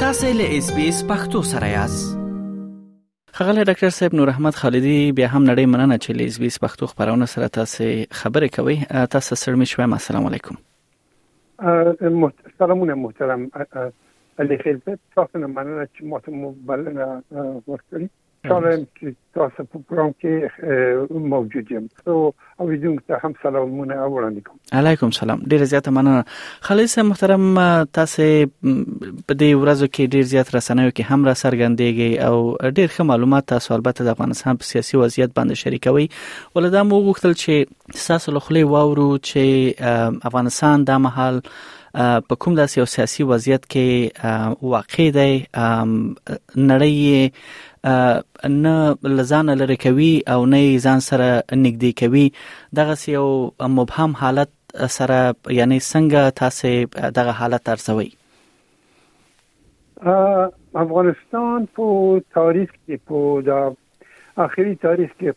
تاسو له اس بي اس پختو سره یاست خغل ډاکټر صاحب نور احمد خالدی بیا هم نړۍ مننه چې لیز بیس پښتو خبرونه سره تاسو خبرې کوي تاسو سره مې شوم السلام علیکم سلامونه محترم علی خیل صاحب تاسو نه مننه چې ماته مو بلنه ورکړي سلام چې تاسو په پروګرام کې موجود یم او اوریدونکو ته هم سلامونه وړاندې کوم علیکم سلام ډیر زیات مننه خالص محترم تاسو په دې ورځو کې ډیر زیات رسنیو کې هم را سرګندېږي او ډیر ښه معلومات تاسو البته د افغانستان په سیاسي وضعیت باندې شریکوي ولدا مو غوښتل چې ستاسو له خولې واورو چې افغانستان دا مهال په کوم داسې یو سیاسي وضعیت کې واقع دی نړۍ نه لزان لری کوي او نه ځان سره نږدې کوي دغه یو مبهم حالت سره یعنی څنګه تاسو دغه حالت ارزوي افغانستان په تاریخ کې په دا اخري تاریخ کې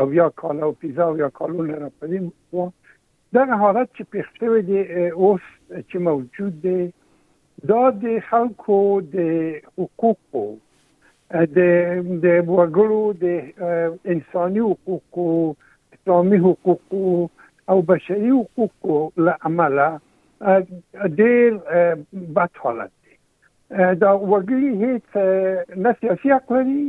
او یا کال او پیزا او یا کالو نه راپدیم و دغه حالت چې پیښ شوی دی اوس چې موجود دی دا د خلکو د حقوقو د د وګړو د انساني حقوقو اسلامي حقوقو او بشري حقوقو له امله ډېر بد حالت دا وګړي هیڅ نه سیاسي حق لري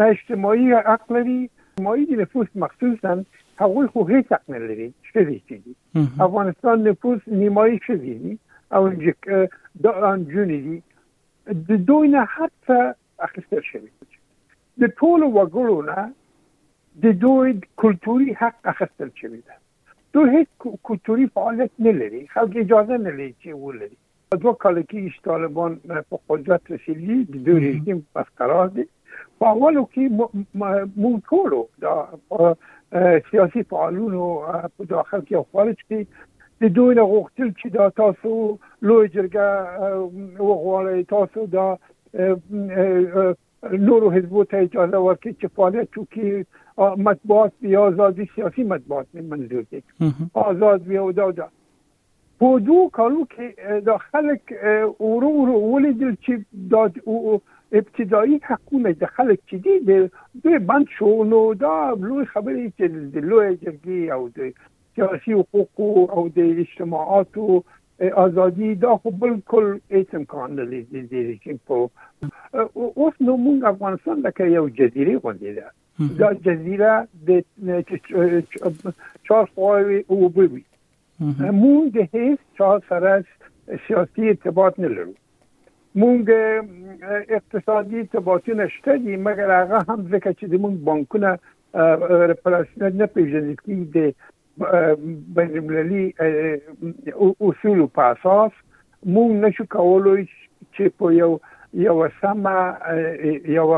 نه اجتماعي حق لري اجتماعي د نفوس مخصوصا هغه خو هیڅ حق نه لري چې دي افغانستان نفوس نیمایي شوی دي او دا انجونې دي د دوی نه هڅه اخیستل شوی د ټول وګړو نه د دوی کلتوري حق اخیستل شوی دی دوی هیڅ کلتوري فعالیت نه لري خلک اجازه نه لري چې ولري دوه کاله کېږي چې طالبان په قدرت رسېدلي د دوی رژیم بس قرار دی په اولو کې مونږ ټولو دا سیاسي فعالونو په داخل کې او خارج کې د دوی نه غوښتل چې دا تاسو لوی جرګه وغواړئ تاسو دا نورو حزبو ته اجازه ورکړي چې فعالیت وکړي مطبوعات یا ازادي سیاسي مطبوعات منظور دي آزاد وي او دا, دا په دوو کالو کې دا خلک ورو ورو ولیدل چې دا ابتدایي حقونه د خلک چې دي د دوی بند شو نو دا لوی خبرې چې د لوی جرګې او د سیاسي حقوقو او د اجتماعاتو ازادي دا خو بالکل هیڅ امکان نه لري د رژیم په اوس نو موږ افغانستان لکه یو جزیره غوندې ده دا جزیره د چار خواوې اوبه وي مونږ د هیڅ چا سره سیاسي ارتباط نه لرو مونږ اقتصادي ارتباطونه شته دي مګر هغه هم ځکه چې د مونږ بانکونه پر رسمیت نه پیژندل کیږي د بین المللي اصول په اساس مونږ نشو کولای چې په یو یو سمه یو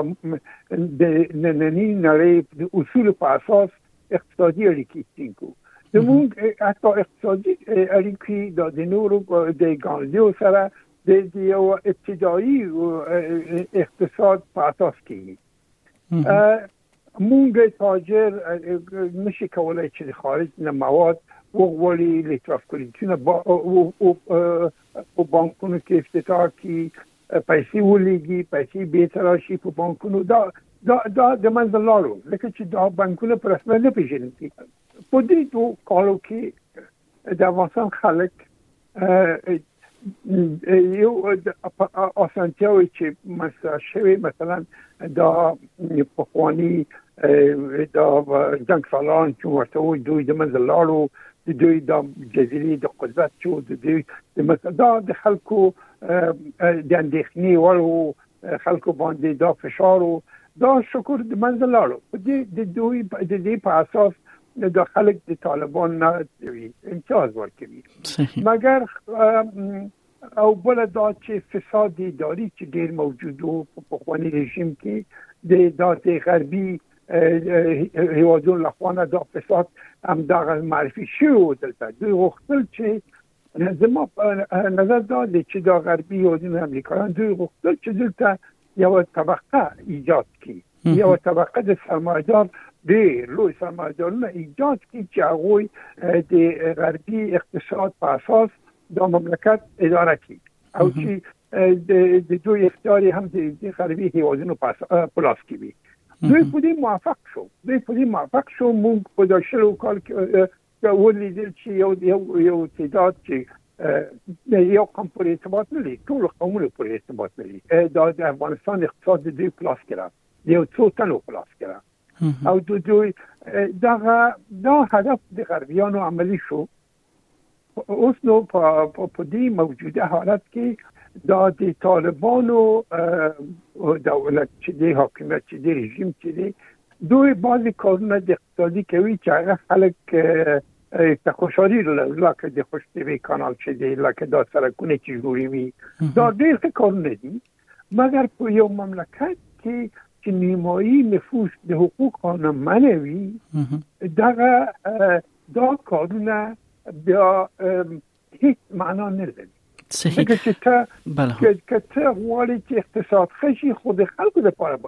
د نننی نړۍ د اصول په اساس اقتصادي اړیکې ټینګ کو نو موږ حتی اقتصادي اړیکې د نورو د ګاونډیو سره د یو ابتدایي اقتصاد په اساس کیږي مونږ تاجر نشي کولای چې خارج نه مواد وغوړي لیتراف کولیتونه او بانکونو کې افتتاح کی پیسې ولیږي پیسې بیرته راشي په بانکونو دا دا دا د منځ لارو لکه چې دا بانکونه په رسمیت نه پیژني په دې دوه کالو کې د افغانستان خلک یو اسانتیاوې چې مسئله شوی مثلا دا په خواني دا جنگ سالان چې ورته وي دوی د منځ لاړو د دوی د جزيري د قدرت چې د دوی د مسدا د خلکو د اندېښنې وړ خلکو باندې دا فشار او دا شکر د منځه لاړو د دوی د دې په اساس دا خلک د طالبان نه وی امتیاز ورکوي مګر او بل دا چې فساد اداري چې ډیر موجود وو په پخوانی رژیم کې د داتې غربي هیوادونو لخوا نه دا فساد هم دا معرفي شوی دلته دوی غوښتل چې زما په نظر دا دی چې دا غربي یادونه امریکایان دوی غوښتل چې دلته یو طبقه ایجاد کړي یو طبقه د سرمایدار ډېر لوی سرمایدارونه ایجاد کړي چې هغه د غربي اقتصاد په اساس دا مملکت اداره کړي او چې د دوی اختیار هم د غربي هیوادونو په لاس کې وي دوی په دې موافق شو دوی په دې موافق شو موږ په داشلو کال کې دا ولیدل چې یو یو یو تعداد چې یو قوم پر اعتماد نه لري ټول قومونه پر اعتماد نه لري دا د افغانستان اقتصاد د دوی پلاس کړه یو څو تنو پلاس کړه او د دوی دا دا هدف د غربیانو عملی شو اوس نو په دې موجوده حالت کې دا د طالبانو دولت چې د حکومت چې د رژیم چې دی دوی بعضی کارونه د اقتصادي کوي چې هغه خلک ته خوشحالي لکه د خوشتوي کانال چې دی لکه دا سرکونه چې جوړي وي دا ډېر ښه کارونه دي مګر په یو مملکت کې چې نیمایي نفوس د حقوق نه منوي دغه دا کارونه بیا هیڅ معنا نه لري صحیح چې ته بله که ته غواړي چې اقتصاد خشي خو د خلکو لپاره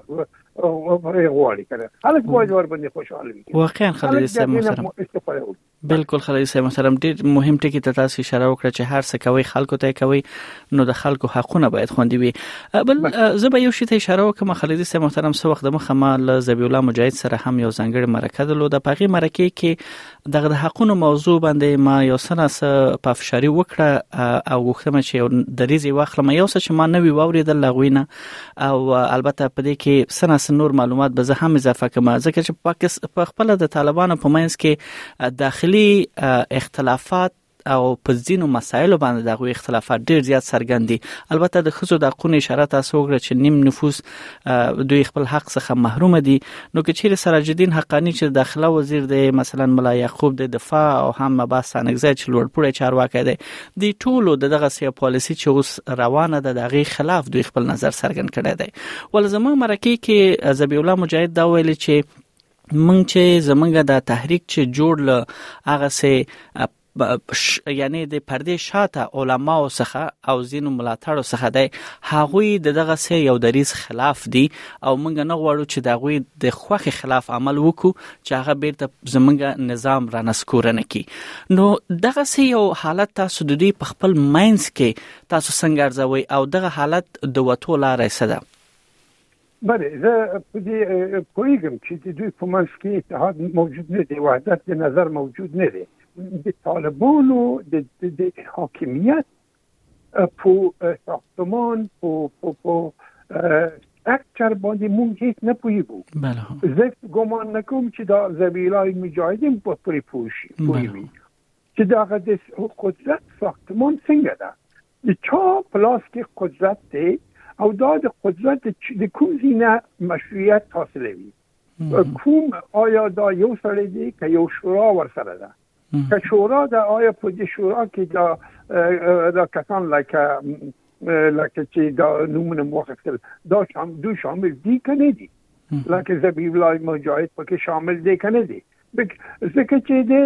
غواړي کنه خلک باید ور باندې خوشاله وي واقعا خالد صاحب محترم استفاده وکړي بالکل خلای صاحب محترم ډیر مهم ټکی ته تاسو اشاره وکړه چې هر څه کوي خلکو ته کوي نو د خلکو حقونه باید خوندي وي بل زه به یو شی ته اشاره وکم خالد صاحب محترم سو وخت مخه ما له زبی الله مجاهد سره هم یو ځنګړ مرکه درلوده په غي مرکه کې دغه د حقونو موضوع باندې ما یو سره س پافشاری وکړه او غوښتم چې یو دریزي واخلم یو څه چې ما نه وی ووریدل لغوینه او البته په دې کې سره س نور معلومات به زه هم اضافه کوم ځکه چې پاکستان په خپل د طالبانو په منځ کې داخلي اختلافات او په ځینو مسایلو باندې د غوي اختلافات ډیر زیات څرګند دي البته د خزو د حقوقو اشاره تاسو وګړه چې نیم نفوس دوی خپل حق څخه محروم دي نو که چیرې سراج الدین حقانی چې داخله وزیر دی مثلا ملا یعقوب د دفاع او هم عباس انګزای چې لوړپوړی چارواکي دی د ټولو دغه سیاسي پالیسی چې اوس روانه ده دغه خلاف دوی خپل نظر څرګند کړی دی ول زمو مرکه کې زبی الله مجاهد دا ویل چې مونږ چې زمونږ دا تحریک چې جوړ ل هغه سه یعنی د پردې شاته علما او څخه او زینو ملاتړو څخه دی هغوی دغه سه یو دریز خلاف دی او موږ نه غواړو چې د غوی د خوخي خلاف عمل وکړو چې هغه بیرته زمونږ نظام را نسکورنه کی نو دغه سه یو حالت تاسو د دوی په خپل ماینس کې تاسو څنګه ارزوي او دغه حالت د وټو لارې سره بله زه په دې پوهېږم چې د دوی په منځ کې اتحاد موجود نه دی وحدت د نظر موجود نه دی د طالبانو د د حاکمیت په ساختمان په په په اکثر باندې مونږ هیڅ نه پوهیږو بله زه ګومان نکوم چې دا زویلای مجاهدین په پرې پوښي پوهیږي چې دا غد قدرت ساختمان څنګه ده د چا په لاس کې قدرت دی او دا د قدرت د کوم ځینه مشروعیت حاصلوي کوم آیا دا یو سړی دی که یو شورا ورسره ده که شورا ده آیا په دې شورا کې دا دا کسان لکه لکه چې دا نمونه موخصل دا شام دو شامل دي کنه دي لکه زبیب الله مجاهد پکې شامل دي کنه دي ځکه چې دی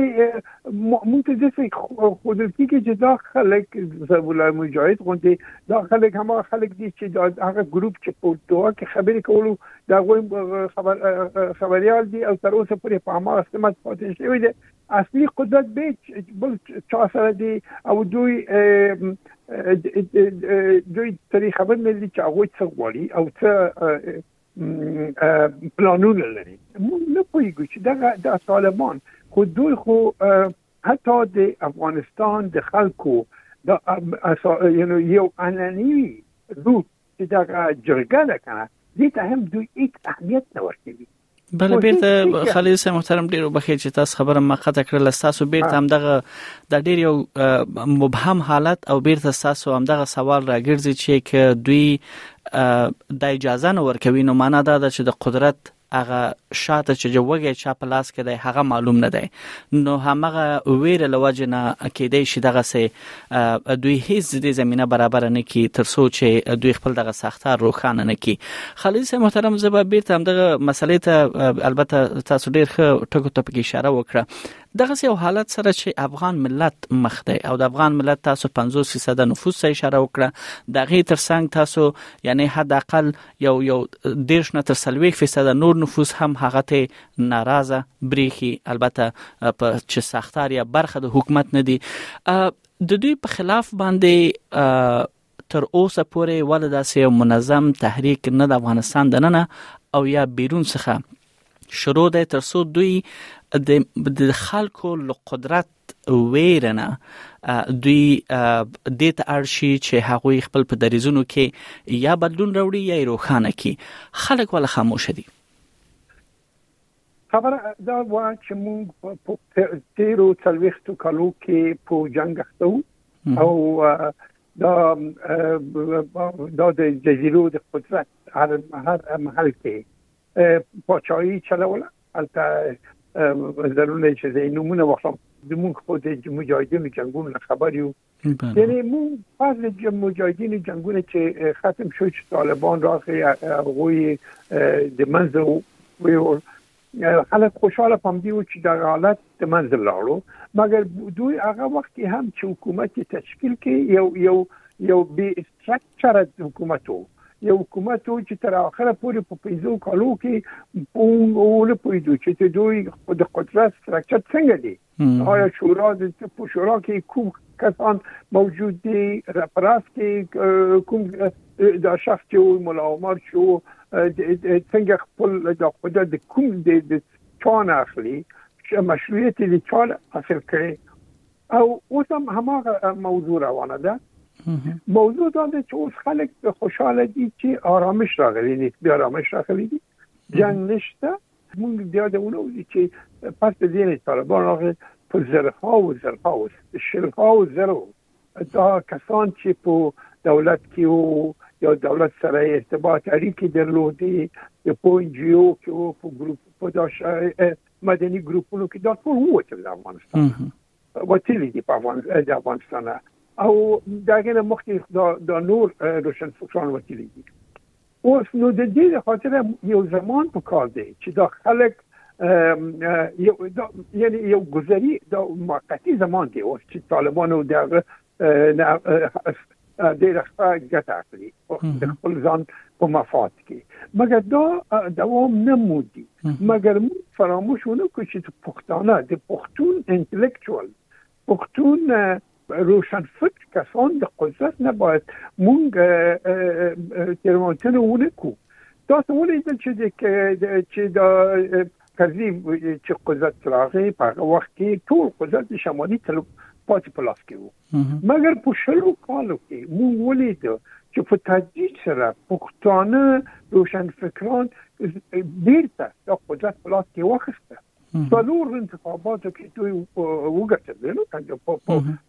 مونږ ته داسې ښودل کېږي چې دا خلک ضرب الله مجاهد غوندې دا خلک هماغه خلک دي چې دا هغه ګروپ چې په دوه کې خبرې کولو د هغوی خبر خبریال دي او تر اوسه پورې په هماغه سمت پاتې شوی دی اصلي قدرت به بل چا سره دی او دوی دوی ترې خبر نه دي چې هغوی څه غواړي او څه پلانونه لري موږ نه پوهیږو چې دغه د طالبان خو دوی خو حتی د افغانستان د خلکو د یعنی یو علني روح چې دغه جرګه ده کنه دې ته هم دوی هیڅ اهمیت نه ورکوي بل بیرته خلیل سه محترم ډیرو بخیر چې تاسو خبره مقطع کړل تاسو بیرته هم دغه د ډیر یو مبهم حالت او بیرته تاسو هم دغه سوال راګرځي چې ک دوی د اجازه نه ورکوي نو معنا دا ده چې د قدرت هغه شاته چې جوګه چا په لاس کې دی هغه معلوم نه دی نو همغه ویره لوجه نه کېدای شي دغه سه دوی هیڅ د زمينه برابر نه کی تر څو چې دوی خپل دغه سختار روخانه نه کی خالد سه محترم زبا بیرته هم دغه مسلې ته البته تاسو ډیر ښه ټکو ته پکې اشاره وکړه دغه یو حالت سره چې افغان ملت مخ دی او د افغان ملت تاسو 50% نفوس ته اشاره وکړه د غي ترڅنګ تاسو یعنی حد اقل یو یو دیرش نه تر 30% نور نفوس هم هغه ته ناراضه بریخي البته په چې سختار یا برخه د حکومت نه دی د دوی په خلاف باندې تر اوسه پورې ولې داسې یو منظم تحریک نه د افغانستان دننه او یا بیرون څخه شروع دی تر څو دوی د خلکو له قدرت ویرنه دوی د ته ارشي چې هغه خپل په دریزونو کې یا بدلون راوړي یا روښانه کی خلک ول خاموش دي خبره دا و چې موږ په تیرو څلويختو کالو کې په جنگ اخته او دا دا د جزیرو د قدرت هر هر محل کې پاچاهي چلوله البته ضروري چې د نمونه واخلم د موږ خو د مجاهدینو جنگونو خبر یو یعنی مون بعض مجاهدین جنگونه چې ختم شو چې طالبان راغی هغوی د منځ ویور خلک خوشاله پام دیو چې د حالت د منځ لاړو مګر دوی هغه وخت هم چې حکومت تشکیل کې یو یو یو بی استراکچر حکومت وو یو حکومت چې تر اخره پورې په پیسو کالو کې په اول پویدو چې دوی د قدرت استراکچر څنګه دی آیا شورا د په شورا کې کوم کسان موجود دي رپراس کې کوم دا شخص چې مولا عمر شو څنګه خپل د خود د کوم د چان اخلي چې مشروعیت دې چان حاصل کړي او اوس هم هماغه موضوع روانه ده موضوع دا ده چې اوس خلک خوشاله دي چې آرامش راغلي دي بیا آرامش راغلي دي جنگ نشته مونږ بیا د اونو دي چې پس د دې طالبان راغلي په زرها او زرها او شلها او زرو دا کسان چې په دولت کې وو یا دولت سره ارتباط اړیکې درلودې د پونجیو کې وو په ګروپ په داشه مدني ګروپونو کې دا ټول ووتل د افغانستان وتلی دی په افغان د افغانستان او دا غنه مخکې د نور روشن فکران وتلی دي اوس نو د دې خاطر یو زمان په کار دی چې دا خلک یو یعنی یو گذری دا موقتی زمان دی اوس چې طالبانو دغه ډېر ښه ګټه اخلي د خپل ځان په مفاد کې مګر دا دوام نه مودي مګر موږ فراموش ونه کړو چې د پښتانه د پښتون انټلیکچوال پښتون روشن فکر کسان د قدرت نه باید مونږ تیروتنه ونه کو تاسو ولې چې د چې د تزي چې قدرت راغی په هغه وخت کې ټول قدرت د شمالي تل پاتې په لاس کې وو مګر په شلو کالو کې موږ ولید چې په تدریج سره پښتانه روشن فکران بیرته د قدرت په لاس کې واخیسته څلور انتخاباتو کې دوی وګټل نو څنګه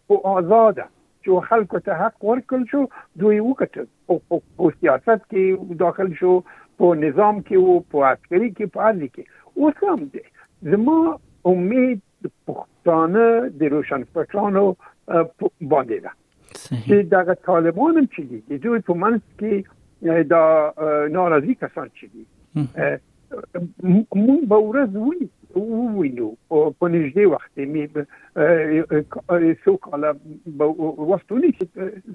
په آزاد چې خلکو ته حق ورکړل شو دوی وکټل او په سیاست کې داخل شو په نظام کې او په عسکري کې په هر کې اوس هم دی زما امید پښتانه د روشنفکرانو باندې ده چې دغه طالبان هم چې دي دوی په منځ کې دا ناراضي کسان چې دي مونږ به ورځ ووینو په نږدې وخت کې مې څو کاله به وخت ونیسي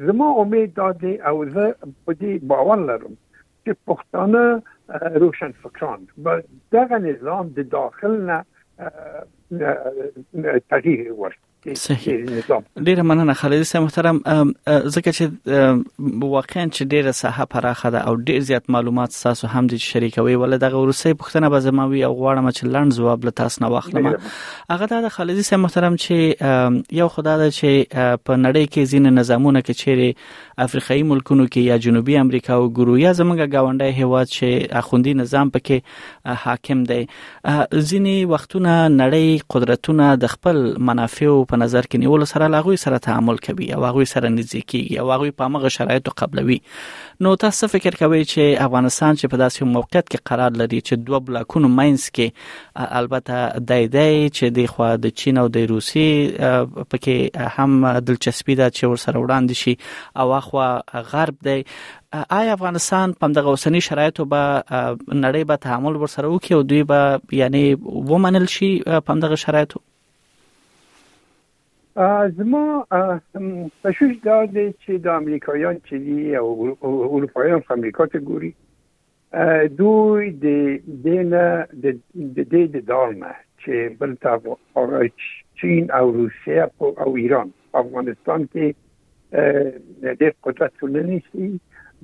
زما امید دا دی او زه په دې باور لرم چې پښتانه روشن فکران به دغه نظام د داخل نه تغییر ورکړي صحیح ډیره مننه خالد صاحب محترم زکه چې واقعا چې ډیره ساحه پراخه ده او ډیر زیات معلومات تاسو هم د شریکوي ول دغه ورسې پښتنه به زموي او غواړم چې لاند جواب له تاسو نه واخلم هغه دا د خالد صاحب محترم چې یو خدای دا چې په نړۍ کې زین نظامونه کې چیرې افریقایي ملکونو کې یا جنوبي امریکا وګورو یا زمونږ گاونډي هیواد چې اخوندي نظام پکې حاکم دی ځینی وختونه نړۍ قدرتونه د خپل منافع په نظر کې نیول سره لاغوي سره تعامل کوي او هغه سره نږدې کیږي او هغه په مغه شرایطو قبلوي نو تاسو فکر کوئ چې افغانستان چې په داسې موقعیت کې قرار لري چې دوه بلاکونو مینس کې البته دای دای چې د خو د چین او د روسي پکې هم دلچسپي ده چې ور سره وړاندې شي او اخوا غرب دی آیا افغانستان په دغه اوسنی شرایطو به نړۍ به تعامل ور سره وکړي او دوی به یعنی ومنل شي په دغه شرایطو زما تشویش دا دی چې د امریکایان چې دی او اروپایان امریکا ته ګوري دوی د دینه د دې د دالنه چې بل تا چین او روسیه او ایران افغانستان کې ډېر قدرت ولنی سي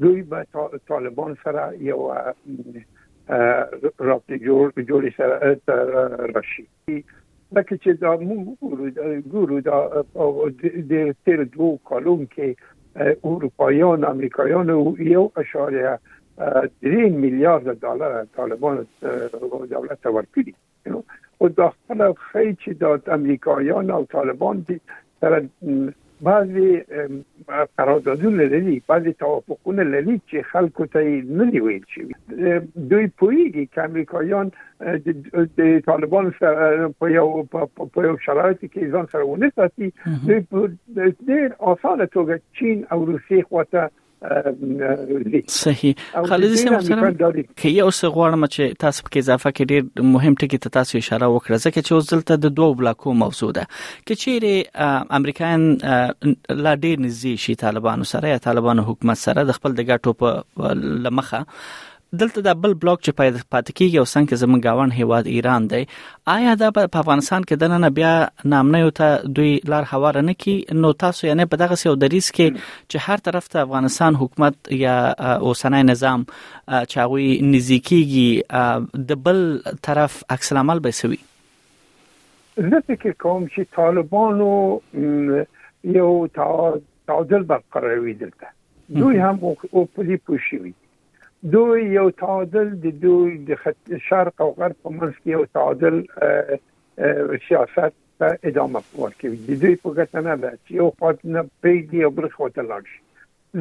دوی به طالبان سره یو رابطه جوړ جوړ سره راشي کې لکه چې دا موږ ګورو دا د تیر دوه کالون کې اروپایان امریکایان یو اشاریه درې میلیارد ډالر طالبان دولت ته ورکړي او دا خپل خی چې د امریکایان او طالبان دي سره بعضې قراردادونه لري، بعضې توافقونه لري چې خلکو ته یې نه دي ویل شوي. دوی پوهېږي چې امریکایان د طالبانو سره په یو په یو شرایط کې ځان سره ونه ساتي، دوی په ډېر اسانه توګه چین او روسیې خواته روزي صحیح خالد سم سره کې یو څه غواړم چې تاسو په اضافه کې ډیر مهم ټکی ته تاسو اشاره وکړه ځکه چې اوس دلته د دوو بلاکو موضوع ده کې چیرې امریکایان لا ډیر نږدې شي طالبانو سره یا طالبانو حکومت سره د خپل د ګټو په لمخه دلته دا بل بلاک چې پای پاتې کیږي او څنګه زمونږ گاوند هیواد ایران دی آیا دا په افغانستان کې دنه بیا نامنه یو ته دوی لار هوار نه کی نو تاسو یعنی په دغه سیو دریس کې چې هر طرف ته افغانستان حکومت یا اوسنۍ نظام چې غوي نزدیکیږي د بل طرف عکس العمل به سوي زه فکر کوم چې طالبانو یو تعادل برقرار وي دلته دوی هم او پلی پوښوي دوی یو تعادل د دوی د شرق او غرب په منځ کې یو تعادل سیاست ته ادامه ورکوي د دوی په ګټه نه ده چې یو خوا نه پریږدي او بل خوا ته لاړ شي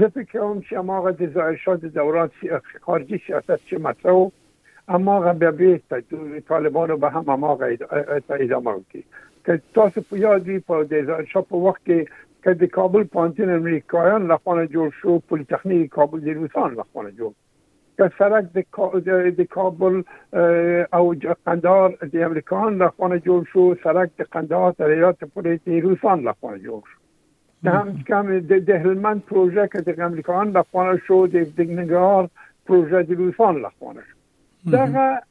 زه فکر کوم چې هماغه د ظاهر شاه د دوران خارجي سیاست چې مطرح هماغه بیا بیرته طالبانو به هم هماغه ته ادامه ورکړي که تاسو په یاد وي په د ظاهر شاه په وخت کې که د کابل پوهنتون امریکایان لخوا نه جوړ شو پولیتخنیک کابل د روسان لخوا نه جوړ که سرک د کابل او قندهار د امریکایان لخوا نه جوړ شو سرک د قندهار تر هرات پورې د روسان لخوا نه جوړ شو ده هم کم ده هلمند پروژه که ده امریکایان لخوانه شو ده ننگرهار پروژه ده روسان لخوانه شو دغه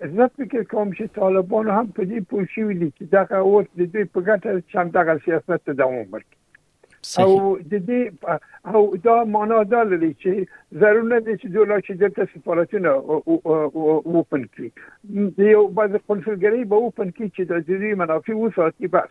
زه فکر کوم چې طالبان هم په دې پوه شوي دي چې دغه اوس د دوی په ګټه چې هم دغه سیاست ته دوام ورکړي او د دې او دا معنا دا لري چې ضرور نه دي چې دوی لا چې دلته سفارتونه اوپن کړي یو بعض قنصلګرۍ به اوپن کړي چې د دې منافع وساتي بس